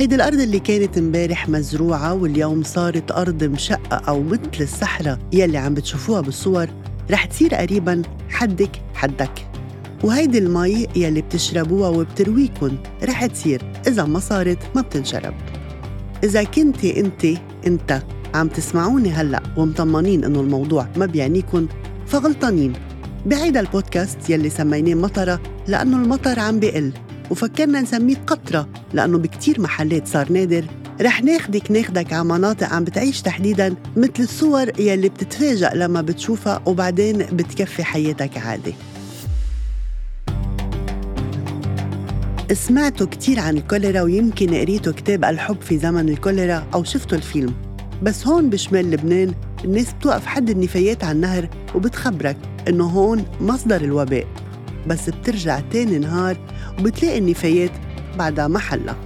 هيدي الأرض اللي كانت امبارح مزروعة واليوم صارت أرض مشقة أو مثل الصحراء. يلي عم بتشوفوها بالصور رح تصير قريبا حدك حدك. وهيدي المي يلي بتشربوها وبترويكن رح تصير. إذا ما صارت ما بتنشرب. إذا كنتي أنت أنت عم تسمعوني هلأ ومطمنين إنه الموضوع ما بيعنيكن فغلطانين. بعيدا البودكاست يلي سميناه مطرة لأنه المطر عم بيقل. وفكرنا نسميه قطرة لأنه بكتير محلات صار نادر. رح ناخدك ناخدك على مناطق عم بتعيش تحديدا مثل الصور يلي بتتفاجأ لما بتشوفها وبعدين بتكفي حياتك عادي. سمعتوا كتير عن الكوليرا ويمكن قريتوا كتاب الحب في زمن الكوليرا أو شفتوا الفيلم. بس هون بشمال لبنان الناس بتوقف حد النفايات على النهر وبتخبرك إنه هون مصدر الوباء. بس بترجع تاني نهار وبتلاقي النفايات بعدها محلها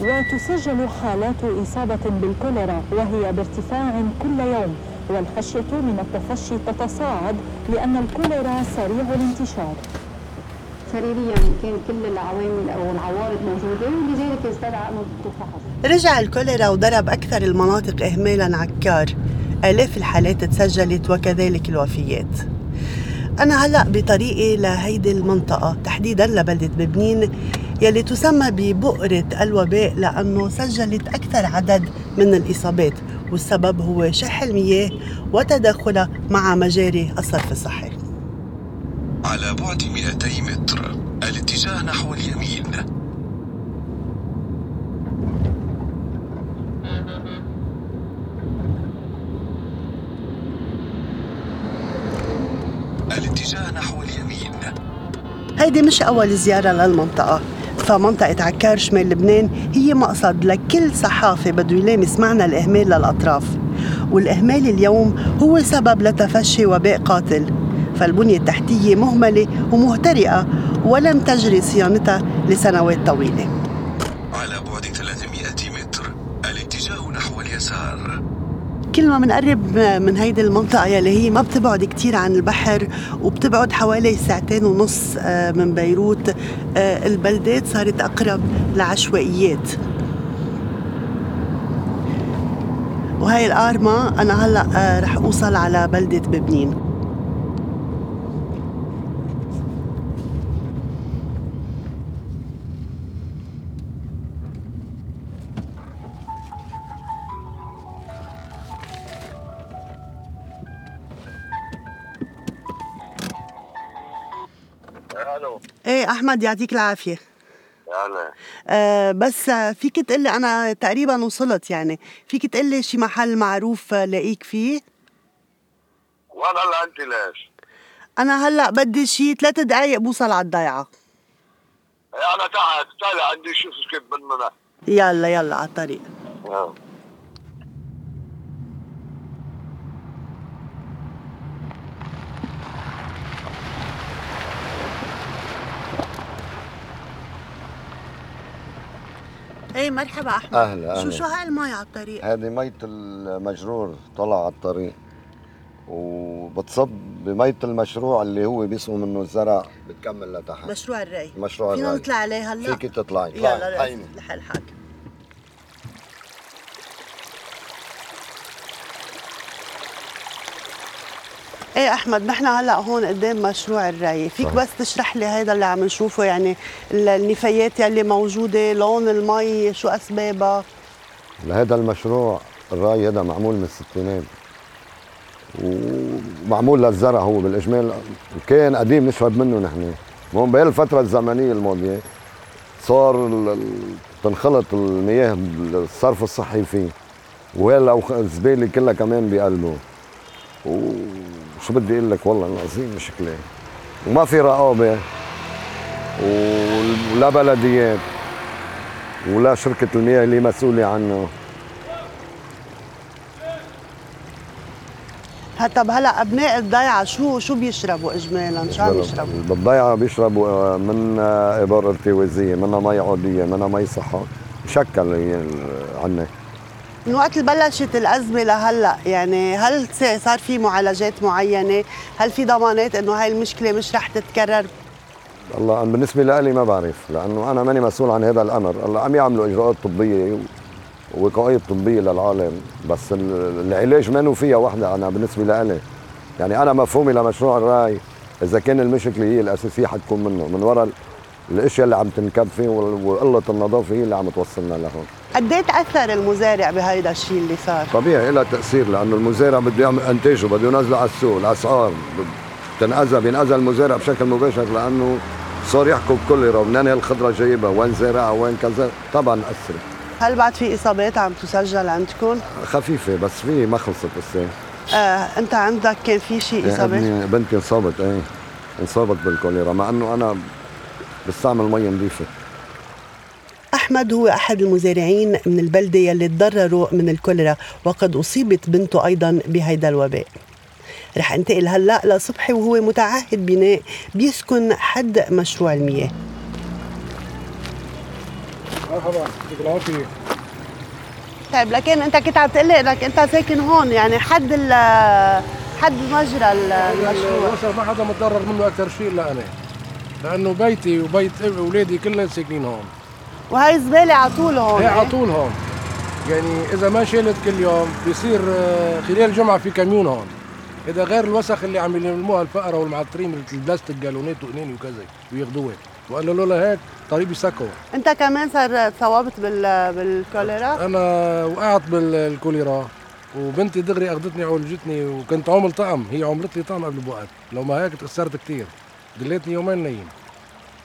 وتسجل حالات إصابة بالكوليرا وهي بارتفاع كل يوم والخشية من التفشي تتصاعد لأن الكوليرا سريع الانتشار سريريا كان كل العوامل أو العوارض موجودة ولذلك استدعى انه تفحص. رجع الكوليرا وضرب أكثر المناطق اهمالا عكار آلاف الحالات تسجلت وكذلك الوفيات. أنا هلأ بطريقي لهيدي المنطقة تحديدا لبلدة ببنين يلي تسمى ببؤرة الوباء لأنه سجلت أكثر عدد من الإصابات والسبب هو شح المياه وتداخلها مع مجاري الصرف الصحي. على بعد 200 متر الاتجاه نحو اليمين. الاتجاه نحو اليمين. هيدي مش أول زيارة للمنطقة. فمنطقة عكار شمال لبنان هي مقصد لكل صحافي بده يلامس معنى الإهمال للأطراف. والإهمال اليوم هو سبب لتفشي وباء قاتل. فالبنية التحتية مهملة ومهترئة ولم تجري صيانتها لسنوات طويلة. على بعد 300 متر الاتجاه نحو اليسار. كل ما بنقرب من هيدي المنطقة يلي هي ما بتبعد كتير عن البحر وبتبعد حوالي ساعتين ونص آه، من بيروت. آه، البلدات صارت أقرب لعشوائيات. وهي الآرما أنا هلأ آه، رح أوصل على بلدة ببنين. أحمد يعطيك العافية. هلا أه بس فيك تقلي أنا تقريبا وصلت يعني. فيك تقلي شي محل معروف لاقيك فيه؟ وأنا هلا أنت ليش؟ أنا هلأ بدي شي ثلاث دقايق بوصل على الضيعة. أنا تحت طالع عندي شوف كيف بدنا يلا يلا على الطريق. آه. إيه مرحبا أحمد. أهلا، شو أهلا. شو هاي المي على الطريق؟ هذه مية المجرور طلع على الطريق. وبتصب بمية المشروع اللي هو بيسقوا منه الزرع بتكمل لتحت. مشروع الري. مشروع فينا الري. نطلع عليه هلا؟ فيك تطلعي. يلا طلعي لا هيني. لحال حالك إيه أحمد نحن هلأ هون قدام مشروع الري. فيك. بس تشرح لي هيدا اللي عم نشوفه يعني ال- النفايات يلي موجودة لون المي شو أسبابها؟ لهذا المشروع الراي هذا معمول من الستينات. ومعمول للزرع هو بالإجمال. كان قديم نشرب منه نحن. هون بهي الفترة الزمنية الماضية صار تنخلط المياه بالصرف الصحي فيه. وهلا الزبالة كلها كمان بقلبه وشو بدي أقول لك؟ والله العظيم مشكله وما في رقابة ولا بلديات ولا شركة المياه اللي مسؤولة عنه. طب هلا أبناء الضيعة شو شو بيشربوا اجمالا؟ شو عم بيشربوا؟ بالضيعة بيشربوا آه، من آه، إبر ارتوازية منها مي عادية منها مي صحة مشكل هي عنا من وقت اللي بلشت الأزمة لهلأ يعني هل صار في معالجات معينة؟ هل في ضمانات إنه هاي المشكلة مش رح تتكرر؟ الله أنا بالنسبة لي ما بعرف لأنه أنا ماني مسؤول عن هذا الأمر الله عم يعملوا إجراءات طبية ووقائية طبية للعالم بس ال- العلاج منه فيها وحدة أنا بالنسبة لي يعني أنا مفهومي لمشروع الرأي إذا كان المشكلة هي الأساسية حتكون منه من وراء الأشياء اللي عم تنكب فيه وقلة النظافة هي اللي عم توصلنا لهون قد إيه تأثر المزارع بهيدا الشيء اللي صار؟ طبيعي لها تأثير لأنه المزارع بده يعمل انتاجه بده ينزله على السوق الأسعار. بتنأذى بينأذى المزارع بشكل مباشر لأنه صار يحكوا بكوليرا ومنين هالخضره جايبها وين زارعها وين كذا؟ طبعا اثرت هل بعد في إصابات عم تسجل عندكم؟ خفيفة بس في ما خلصت لسه آه، أنت عندك كان في شيء اصابات؟ ابني بنتي انصابت إيه. انصابت بالكوليرا مع إنه أنا بستعمل مي نظيفة. أحمد هو أحد المزارعين من البلدة يلي تضرروا من الكوليرا وقد أصيبت بنته أيضا بهيدا الوباء. رح انتقل هلأ لصبحي وهو متعهد بناء بيسكن حد مشروع المياه. مرحبا طيب لكن أنت كنت عم تقلي انك أنت ساكن هون يعني حد ال حد مجرى ال- المشروع؟ ما حدا متضرر منه أكثر شيء إلا أنا. لأنه بيتي وبيت أولادي كلهم ساكنين هون. وهي زبالة على طول هون هي إيه؟ على طول هون. يعني إذا ما شالت كل يوم بيصير آه، خلال الجمعه في كميون هون. إذا غير الوسخ اللي عم يلموها الفقرة والمعطرين مثل البلاستيك جالونات وقنين وكذا وياخذوها والا لولا هيك طريق بيسكوا أنت كمان صار صوابت بال بالكوليرا؟ أنا وقعت بالكوليرا وبنتي دغري أخذتني عولجتني وكنت عامل طعم هي عملت لي طعم قبل بوقت. لو ما هيك تأثرت كثير دليتني يومين نايم.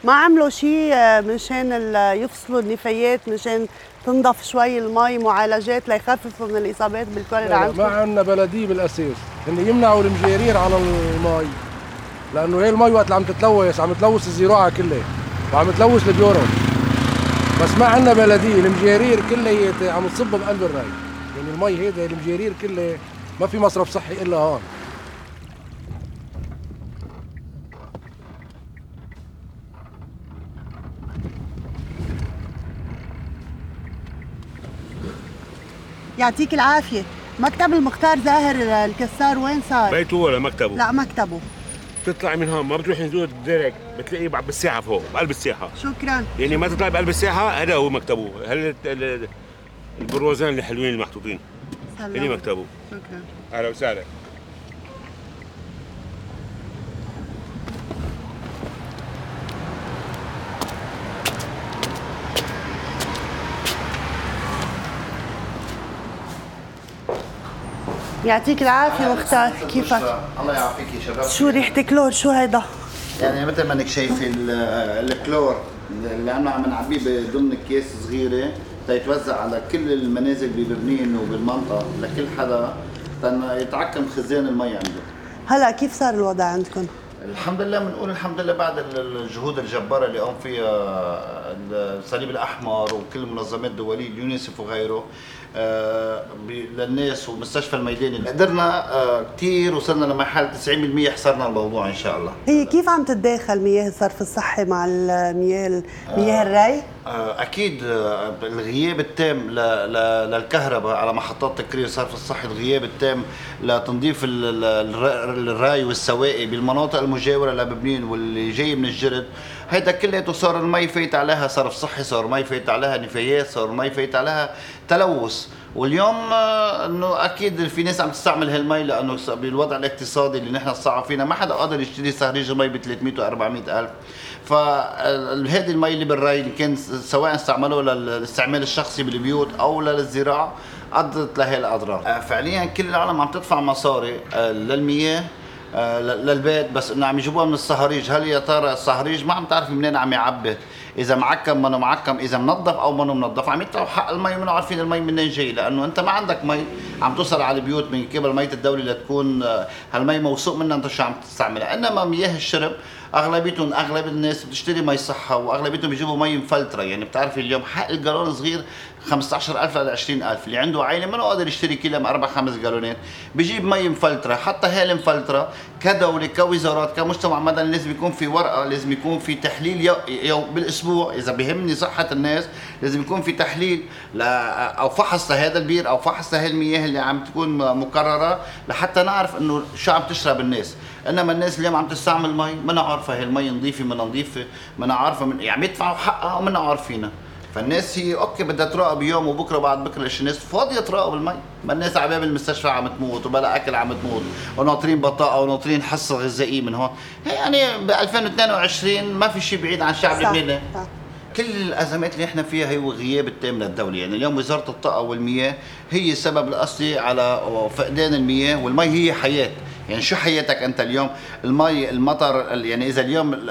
ما عملوا شيء مشان ال- يفصلوا النفايات مشان تنضف شوي المي معالجات ليخففوا من الإصابات بالكوليرا عندكم؟ ما عندنا بلديه بالأساس. هن يمنعوا المجارير على المي. لأنه هي المي وقت اللي عم تتلوث عم تلوث الزراعة كلها وعم تلوث البيورو بس ما عندنا بلديه المجارير كلها عم تصب بقلب الري. يعني المي هيدا المجارير كلها ما في مصرف صحي إلا هون. يعطيك العافية. مكتب المختار زاهر الكسار وين صار؟ بيته ولا مكتبه؟ لا مكتبه. تطلع من هون ما بتروح نزول الدرك بتلاقيه بعد بالساحه فوق بقلب الساحه شكرا. يعني ما تطلع بقلب الساحه هذا هو مكتبه. هل ال- ال- البروزان الحلوين المحطوطين؟ سلام. مكتبه. شكرا. أهلا وسهلا. يعطيك العافية مختار كيفك؟ الله يعافيك يا شباب. شو ريحة كلور شو هيدا؟ يعني مثل ما انك شايفه ال- الكلور اللي عم عم نعبيه ضمن اكياس صغيرة تيتوزع على كل المنازل ببرنين وبالمنطقة لكل حدا تن يتعقم خزان المي عنده. هلا كيف صار الوضع عندكم؟ الحمد لله بنقول الحمد لله بعد ال- الجهود الجبارة اللي قام فيها الصليب الأحمر وكل المنظمات الدوليه اليونيسف وغيره للناس ومستشفى الميداني. قدرنا آه، كثير وصلنا لمرحلة 90% حصرنا الموضوع إن شاء الله. هي كيف عم تتداخل مياه الصرف الصحي مع المياه مياه الري؟ آه، أكيد آه، الغياب التام للكهرباء على محطات تكرير الصرف الصحي الغياب التام لتنظيف ال- ال- الر- الري والسواقي بالمناطق المجاورة لبنين واللي جاي من الجرد. هيدا كلياته صار المي فايت عليها صرف صحي صار مي فايت عليها نفايات صار مي فايت عليها تلوث. واليوم آه، إنه أكيد في ناس عم تستعمل هالمي لأنه بالوضع الاقتصادي اللي نحن صعب فينا ما حدا قادر يشتري صهريج مي ب 300 و 400 ألف. فهذه المي اللي بالري كان سواء استعملوه للاستعمال الشخصي بالبيوت أو للزراعة ادت لهي الاضرار آه، فعليا كل العالم عم تدفع مصاري آه، للمياه للبيت بس إنه عم يجيبوها من الصهاريج هل يا ترى الصهاريج ما عم تعرف منين عم يعبي؟ إذا معكم منه معكم إذا منظف أو منه منظف. عم يدفعوا حق المي منه عارفين المي منين جاي لأنه أنت ما عندك مي. عم توصل على البيوت من قبل مية الدولة لتكون آه، هالمي موثوق منها أنت شو عم تستعملها. إنما مياه الشرب أغلبيتهم أغلب الناس بتشتري مي صحة وأغلبيتهم بيجيبوا مي مفلترة. يعني بتعرفي اليوم حق الغالون صغير 15000 ل 20000 اللي عنده عائله ما قادر يشتري كيلو أربع خمس جالونات بيجيب مي مفلترة حتى هي المفلتره كدولة كوزارات كمجتمع مدني لازم يكون في ورقة لازم يكون في تحليل يو, يوم بالأسبوع. إذا بيهمني صحة الناس لازم يكون في تحليل أو فحص لهذا البير أو فحص لهي المياه اللي عم تكون مكررة لحتى نعرف إنه شو عم تشرب الناس. إنما الناس اليوم عم تستعمل مي ما عارفه هي المي نظيفة منه نظيفة ما عارفه من يعني يدفعوا حقها وما عارفينها فالناس هي okay بدها تراقب يوم وبكرة بعد بكرة ليش الناس فاضية تراقب المي. ما الناس على باب المستشفى عم تموت وبلا أكل عم تموت وناطرين بطاقة وناطرين حصة غذائية من هون. يعني ب 2022 ما في شيء بعيد عن الشعب اللبناني كل الأزمات اللي إحنا فيها هي غياب التام للدوله يعني اليوم وزارة الطاقة والمياه هي السبب الأصلي على فقدان المياه والمي هي حياة. يعني شو حياتك أنت اليوم؟ المي المطر يعني إذا اليوم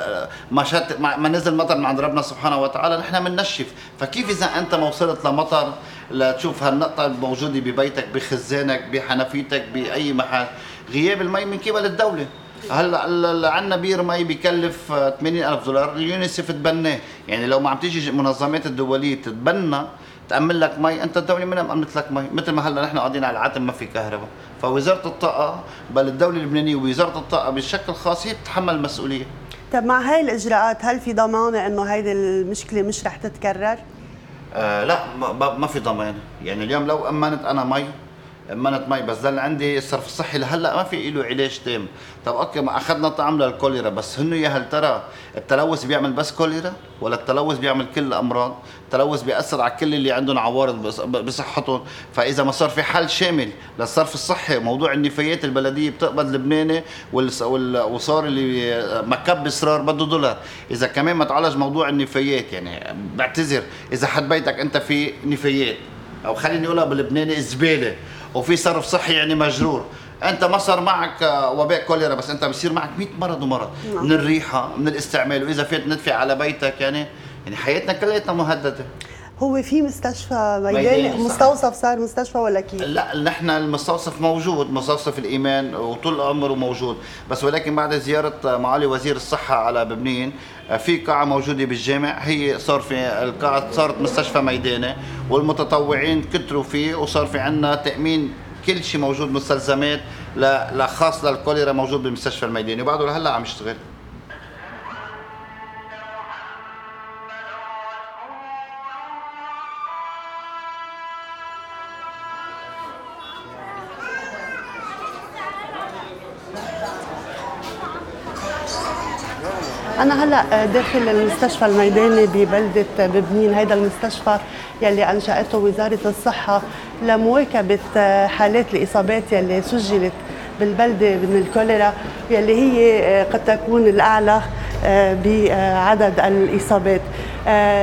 ما شت ما نزل مطر من عند ربنا سبحانه وتعالى نحن بننشف فكيف إذا أنت ما وصلت لمطر؟ لتشوف هالنقطة الموجودة ببيتك بخزانك بحنفيتك بأي محل. غياب المي من قبل الدولة. هلأ عندنا بير مي بكلف 80000 دولار اليونيسف تبناه. يعني لو ما عم تيجي المنظمات الدولية تتبنى تأمن لك مي أنت الدولة منها مأمنت لك مي. مثل ما هلأ نحن قاعدين على العتم ما في كهرباء. فوزارة الطاقة بل الدولة اللبنانيه ووزارة الطاقة بشكل خاص هي بتتحمل المسؤولية. طيب مع هاي الإجراءات هل في ضمانه إنه هيدي المشكلة مش رح تتكرر؟ آه لا ما, ما في ضمان. يعني اليوم لو أمنت أنا مي أمنت مي بس ضل عندي الصرف الصحي لهلأ ما في له علاج تام. طب أوكي ما أخذنا طعم للكوليرا بس هن يا هل ترى التلوث بيعمل بس كوليرا؟ ولا التلوث بيعمل كل الأمراض؟ التلوث بيأثر على كل اللي عندهم عوارض بصحتهم. فإذا ما صار في حل شامل للصرف الصحي موضوع النفايات البلدية بتقبض لبناني وصار اللي مكب اصرار بده دولار. إذا كمان ما تعالج موضوع النفايات يعني بعتذر إذا حد بيتك أنت في نفايات أو خليني أقولها باللبناني زبالة. وفي صرف صحي يعني مجرور. أنت ما صار معك وباء كوليرا بس أنت بصير معك 100 مرض ومرض. نعم. من الريحة من الاستعمال وإذا فات ندفع على بيتك يعني يعني حياتنا كلياتنا مهددة. هو في مستشفى ميداني مستوصف صار مستشفى ولا كيف؟ لا نحن المستوصف موجود مستوصف الإيمان وطول عمره موجود. بس ولكن بعد زيارة معالي وزير الصحة على ببنين في قاعة موجودة بالجامع هي صار في القاعة صارت مستشفى ميداني والمتطوعين كتروا فيه وصار في عندنا تأمين كل شيء موجود مستلزمات لخاص للكوليرا موجود بالمستشفى الميداني. وبعده لهلا عم يشتغل. أنا هلا داخل المستشفى الميداني ببلدة ببنين هيدا المستشفى يلي أنشأته وزارة الصحة لمواكبة حالات الإصابات يلي سجلت بالبلدة من الكوليرا يلي هي قد تكون الأعلى بعدد الإصابات.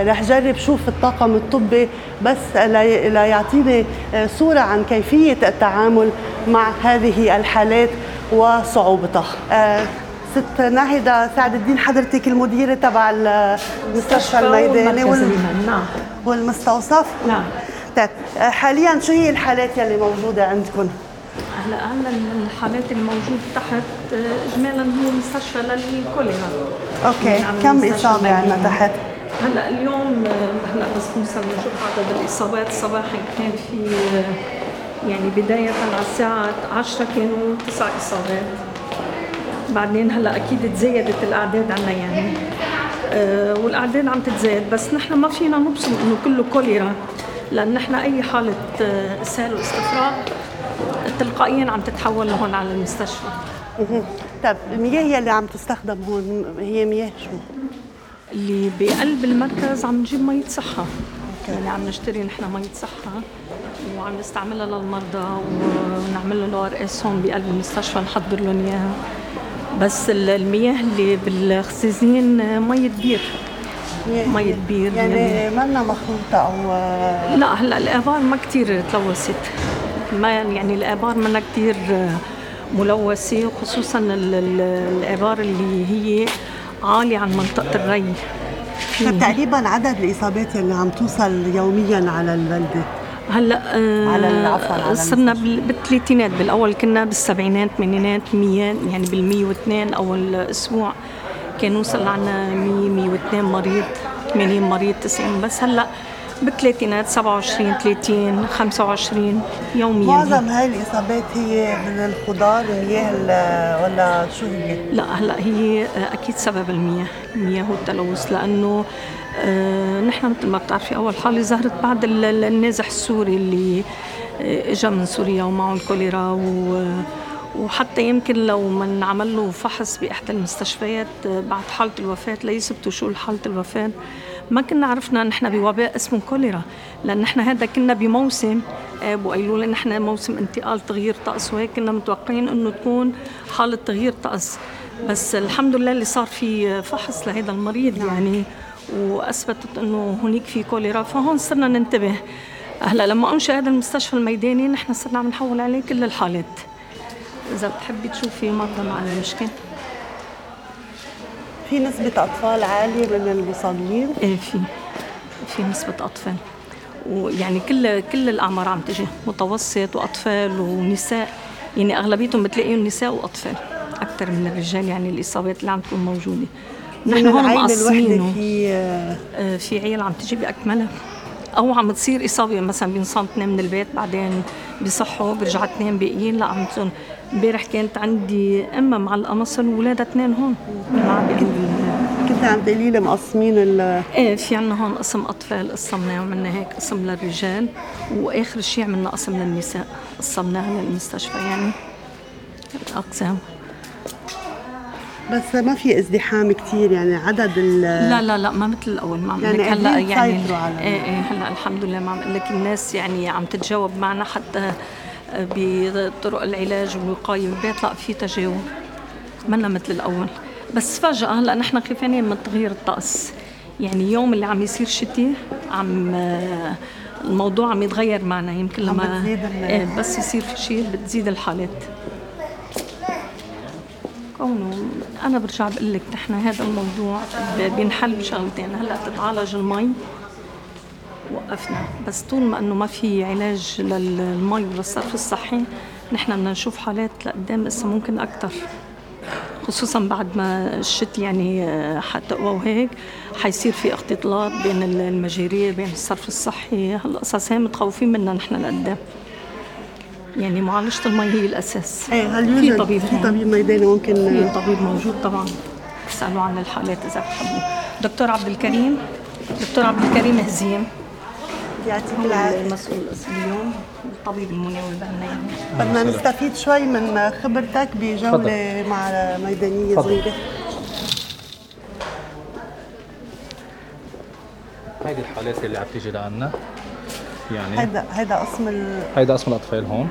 رح جرب شوف الطاقم الطبي بس ليعطيني صورة عن كيفية التعامل مع هذه الحالات وصعوبتها. ست ناهدة سعد الدين حضرتك المديرة تبع المستشفى الميداني وال... نعم. والمستوصف؟ نعم. طيب حاليا شو هي الحالات يلي موجودة عندكم؟ هلا هلا الحالات الموجودة تحت اجمالا هو مستشفى للكوليرا أوكي يعني كم إصابة عندنا تحت؟ هلأ اليوم هلأ بس نوصل نشوف عدد الاصابات صباحا كان في يعني بداية على الساعة 10 كانوا تسع إصابات. بعدين هلا أكيد تزايدت الاعداد عنا يعني. أه والاعداد عم تتزايد بس نحن ما فينا نبصم انه كله كوليرا لأن نحن اي حالة آه، اسهال واستفراغ تلقائيا عم تتحول لهون على المستشفى. طيب المياه اللي عم تستخدم هون هي مياه شو؟ اللي بقلب المركز عم نجيب مية صحة. يعني عم نشتري نحن مية صحة وعم نستعملها للمرضى ونعمل له RS هون بقلب المستشفى نحضر لهم إياها. بس المياه اللي بالخزازين مية بير مية بير يعني, يعني. منا مخلوطة أو لا هلا الآبار ما كثير تلوثت. ما يعني الآبار منا كثير ملوثة وخصوصا الآبار اللي هي عالية عن منطقة الري. تقريبا عدد الإصابات اللي عم توصل يوميا على البلدة. هلا آه، على عفواً، صرنا بال- بالثلاثينات. بالأول كنا بالسبعينات ثمانينات 100 يعني بال 102 أول أسبوع كان نوصل عنا 100 102 مريض 80 مريض 90 بس هلا بالثلاثينات 27 30 25 يوميا معظم هاي الإصابات هي من الخضار المياه ال- ولا شو هي؟ لا هلا هي أكيد سبب المياه المياه والتلوث لأنه آه، نحن مثل ما بتعرفي أول حالة ظهرت بعد ال- ال- النازح السوري اللي آه، اجى من سوريا ومعه الكوليرا و وحتى يمكن لو ما انعمل له فحص بإحدى المستشفيات آه، بعد حالة الوفاة ليثبتوا شو حالة الوفاة ما كنا عرفنا نحن بوباء اسمه كوليرا لأن نحن هذا كنا بموسم آه، لنا نحن موسم انتقال تغيير طقس وهيك كنا متوقعين إنه تكون حالة تغيير طقس. بس الحمد لله اللي صار في فحص لهذا المريض يعني وأثبتت إنه هناك في كوليرا فهون صرنا ننتبه. هلا لما أنشئ هذا المستشفى الميداني نحن صرنا عم نحول عليه كل الحالات. إذا بتحبي تشوفي مرضى مع المشكل. في نسبة أطفال عالية من المصابين إيه في في نسبة أطفال. ويعني كل كل الأعمار عم تجي متوسط وأطفال ونساء. يعني أغلبيتهم بتلاقيهم نساء وأطفال أكثر من الرجال يعني الإصابات اللي عم تكون موجودة. نحن هون مقسمينه في آه، في عيال عم تجي بأكملها. أو عم تصير إصابة مثلا بينصاب اثنين من البيت بعدين بيصحوا برجع اثنين باقيين. لا عم تصير امبارح كانت عندي أمة مع القمص وولادها اثنين هون. مع كنت عم تقولي لي مقسمين ال إيه في عنا هون قسم أطفال قسمناه وعملنا هيك قسم للرجال وآخر شيء عملنا قسم للنساء قسمناها للمستشفى يعني. اقسام بس ما في ازدحام كتير يعني عدد ال لا لا لا ما مثل الأول ما عم يعني هلأ قادرين يعني. إيه إيه هلأ الحمد لله ما عم لك الناس يعني عم تتجاوب معنا حتى بطرق العلاج والوقايه بالبيت لا في تجاوب. منا مثل الأول. بس فجأة هلا نحن خايفين من تغيير الطقس. يعني يوم اللي عم يصير شتي عم الموضوع عم يتغير معنا. يمكن لما إيه بس يصير في شيء بتزيد الحالات. كونه أنا برجع بقول لك نحن هذا الموضوع بينحل بشغلتين. هلا تتعالج المي وقفنا. بس طول ما إنه ما في علاج للمي وللصرف الصحي نحن بدنا نشوف حالات لقدام لسه ممكن أكثر خصوصا بعد ما الشت يعني آه، حتقوى وهيك حيصير في اختلاط بين ال- المجاري بين الصرف الصحي. هالقصص هي متخوفين منها نحن لقدام. يعني معالجة المي هي الأساس. إيه هل في طبيب في. طبيب ميداني ممكن في طبيب موجود طبعا. اسألوا عن الحالات إذا بتحبوا دكتور عبد الكريم؟ دكتور عبد الكريم هزيم. يعطيك هو العافية. المسؤول اليوم الطبيب المناوب بدنا نستفيد شوي من خبرتك بجولة مع ميدانية صغيرة هيدي الحالات اللي عم تيجي لعنا. يعني هيدا هيدا قسم ال... هيدا اسم الأطفال هون.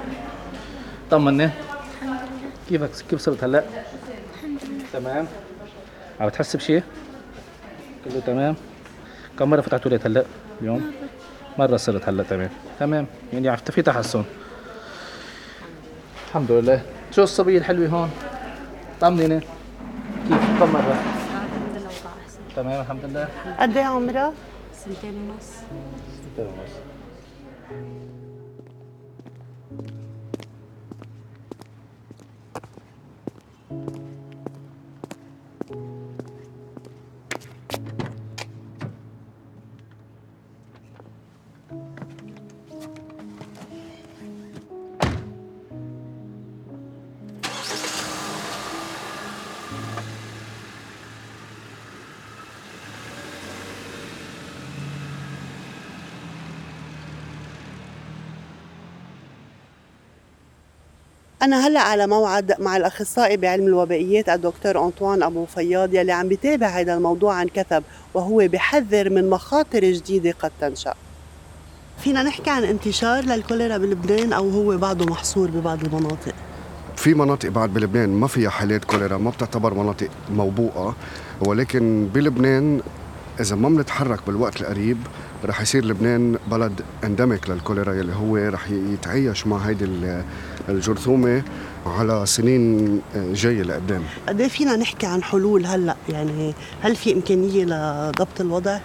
طمني كيفك كيف صرت هلأ؟ تمام. عم بتحس بشيء؟ كله تمام؟ كم مرة فتحت ولاد هلأ اليوم؟ مرة صرت هلا تمام. تمام. يعني عرفت في تحسن. الحمد لله. شو الصبية الحلوة هون؟ طمنيني. كيف؟ كم مرة؟ تمام الحمد لله. قد إيه عمرها؟ سنتين ونص. سنتين ونص. أنا هلأ على موعد مع الأخصائي بعلم الوبائيات الدكتور أنطوان أبو فياض يلي عم بيتابع هذا الموضوع عن كثب وهو بحذر من مخاطر جديدة قد تنشأ. فينا نحكي عن انتشار للكوليرا بلبنان أو هو بعده محصور ببعض المناطق؟ في مناطق بعد بلبنان ما فيها حالات كوليرا ما بتعتبر مناطق موبوءة ولكن بلبنان إذا ما بنتحرك بالوقت القريب رح يصير لبنان بلد اندمك للكوليرا يلي هو رح يتعايش مع هيدي ال- الجرثومة على سنين جاية لقدام. قد إيه فينا نحكي عن حلول هلأ؟ يعني هل في إمكانية لضبط الوضع؟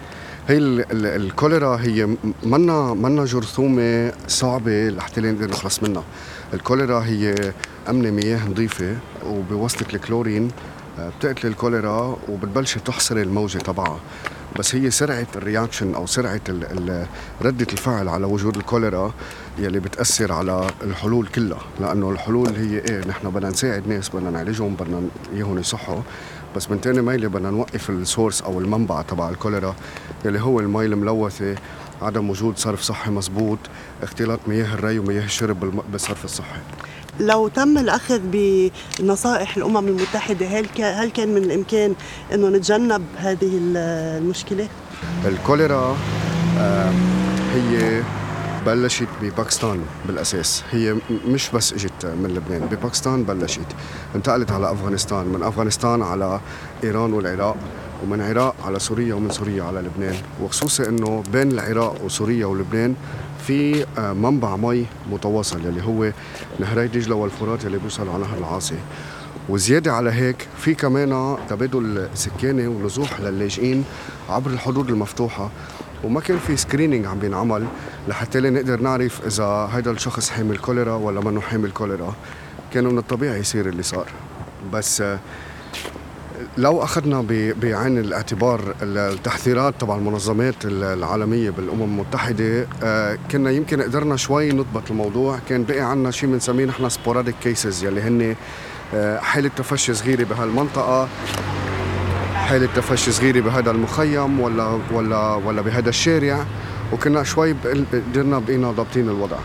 هي ال- ال- الكوليرا هي منا منا جرثومة صعبة لحتى نقدر نخلص منها. الكوليرا هي أمنة مياه نظيفة وبواسطة الكلورين آه، بتقتل الكوليرا وبتبلش تحصر الموجة تبعها. بس هي سرعة الرياكشن أو سرعة ردة الفعل على وجود الكوليرا يلي بتأثر على الحلول كلها لأنه الحلول هي إيه نحن بدنا نساعد ناس بدنا نعالجهم بدنا إياهم يصحوا. بس من تاني ميلة بدنا نوقف السورس أو المنبع تبع الكوليرا يلي هو المي الملوثة عدم وجود صرف صحي مزبوط اختلاط مياه الري ومياه الشرب بالصرف الصحي. لو تم الأخذ بنصائح الأمم المتحدة هل هل كان من الإمكان أنه نتجنب هذه ال- المشكلة؟ الكوليرا هي بلشت بباكستان بالأساس. هي مش بس إجت من لبنان بباكستان بلشت. انتقلت على أفغانستان من أفغانستان على إيران والعراق ومن العراق على سوريا ومن سوريا على لبنان. وخصوصا إنه بين العراق وسوريا ولبنان في آه، منبع مي متواصل يلي هو نهري دجلة والفرات يلي بيوصلوا على نهر العاصي. وزيادة على هيك في كمان تبادل سكاني ونزوح للاجئين عبر الحدود المفتوحة. وما كان في screening عم بينعمل لحتى نقدر نعرف إذا هيدا الشخص حامل كوليرا ولا منه حامل كوليرا. كان من الطبيعي يصير اللي صار. بس آه، لو أخذنا بعين الاعتبار التحذيرات تبع المنظمات العالمية بالأمم المتحدة آه، كنا يمكن قدرنا شوي نضبط الموضوع. كان بقي عنا شيء بنسميه نحن sporadic cases يلي هن آه، حالة تفشي صغيرة بهالمنطقة. حالة تفشي صغيرة بهذا المخيم ولا ولا ولا بهذا الشارع. وكنا شوي قدرنا بقينا ضابطين الوضع.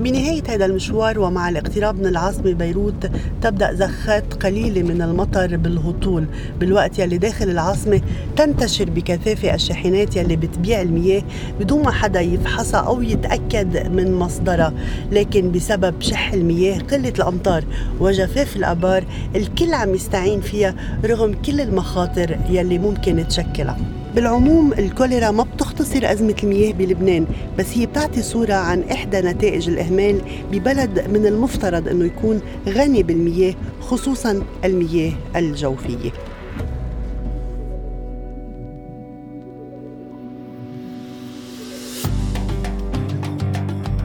بنهاية هذا المشوار ومع الاقتراب من العاصمة بيروت تبدأ زخات قليلة من المطر بالهطول. بالوقت يلي داخل العاصمة تنتشر بكثافة الشاحنات يلي بتبيع المياه بدون ما حدا يفحصها أو يتأكد من مصدرها. لكن بسبب شح المياه قلة الأمطار وجفاف الآبار الكل عم يستعين فيها رغم كل المخاطر يلي ممكن تشكلها. بالعموم الكوليرا ما بتختصر أزمة المياه بلبنان بس هي بتعطي صورة عن إحدى نتائج الإهمال ببلد من المفترض أنه يكون غني بالمياه خصوصا المياه الجوفية.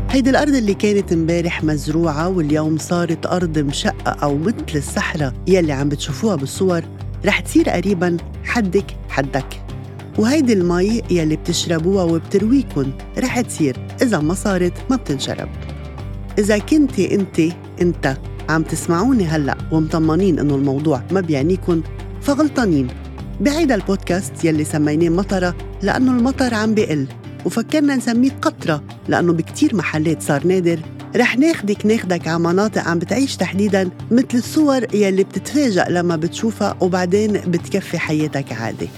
هيدي الأرض اللي كانت امبارح مزروعة واليوم صارت أرض مشقة أو مثل الصحراء يلي عم بتشوفوها بالصور رح تصير قريبا حدك حدك. وهيدي المي يلي بتشربوها وبترويكن رح تصير إذا ما صارت ما بتنشرب. إذا كنتي أنت أنت عم تسمعوني هلأ ومطمنين إنه الموضوع ما بيعنيكن فغلطانين. بهيدا البودكاست يلي سميناه مطرة لأنه المطر عم بقل وفكرنا نسميه قطرة لأنه بكتير محلات صار نادر. رح ناخدك ناخدك على مناطق عم بتعيش تحديدا مثل الصور يلي بتتفاجأ لما بتشوفها وبعدين بتكفي حياتك عادي.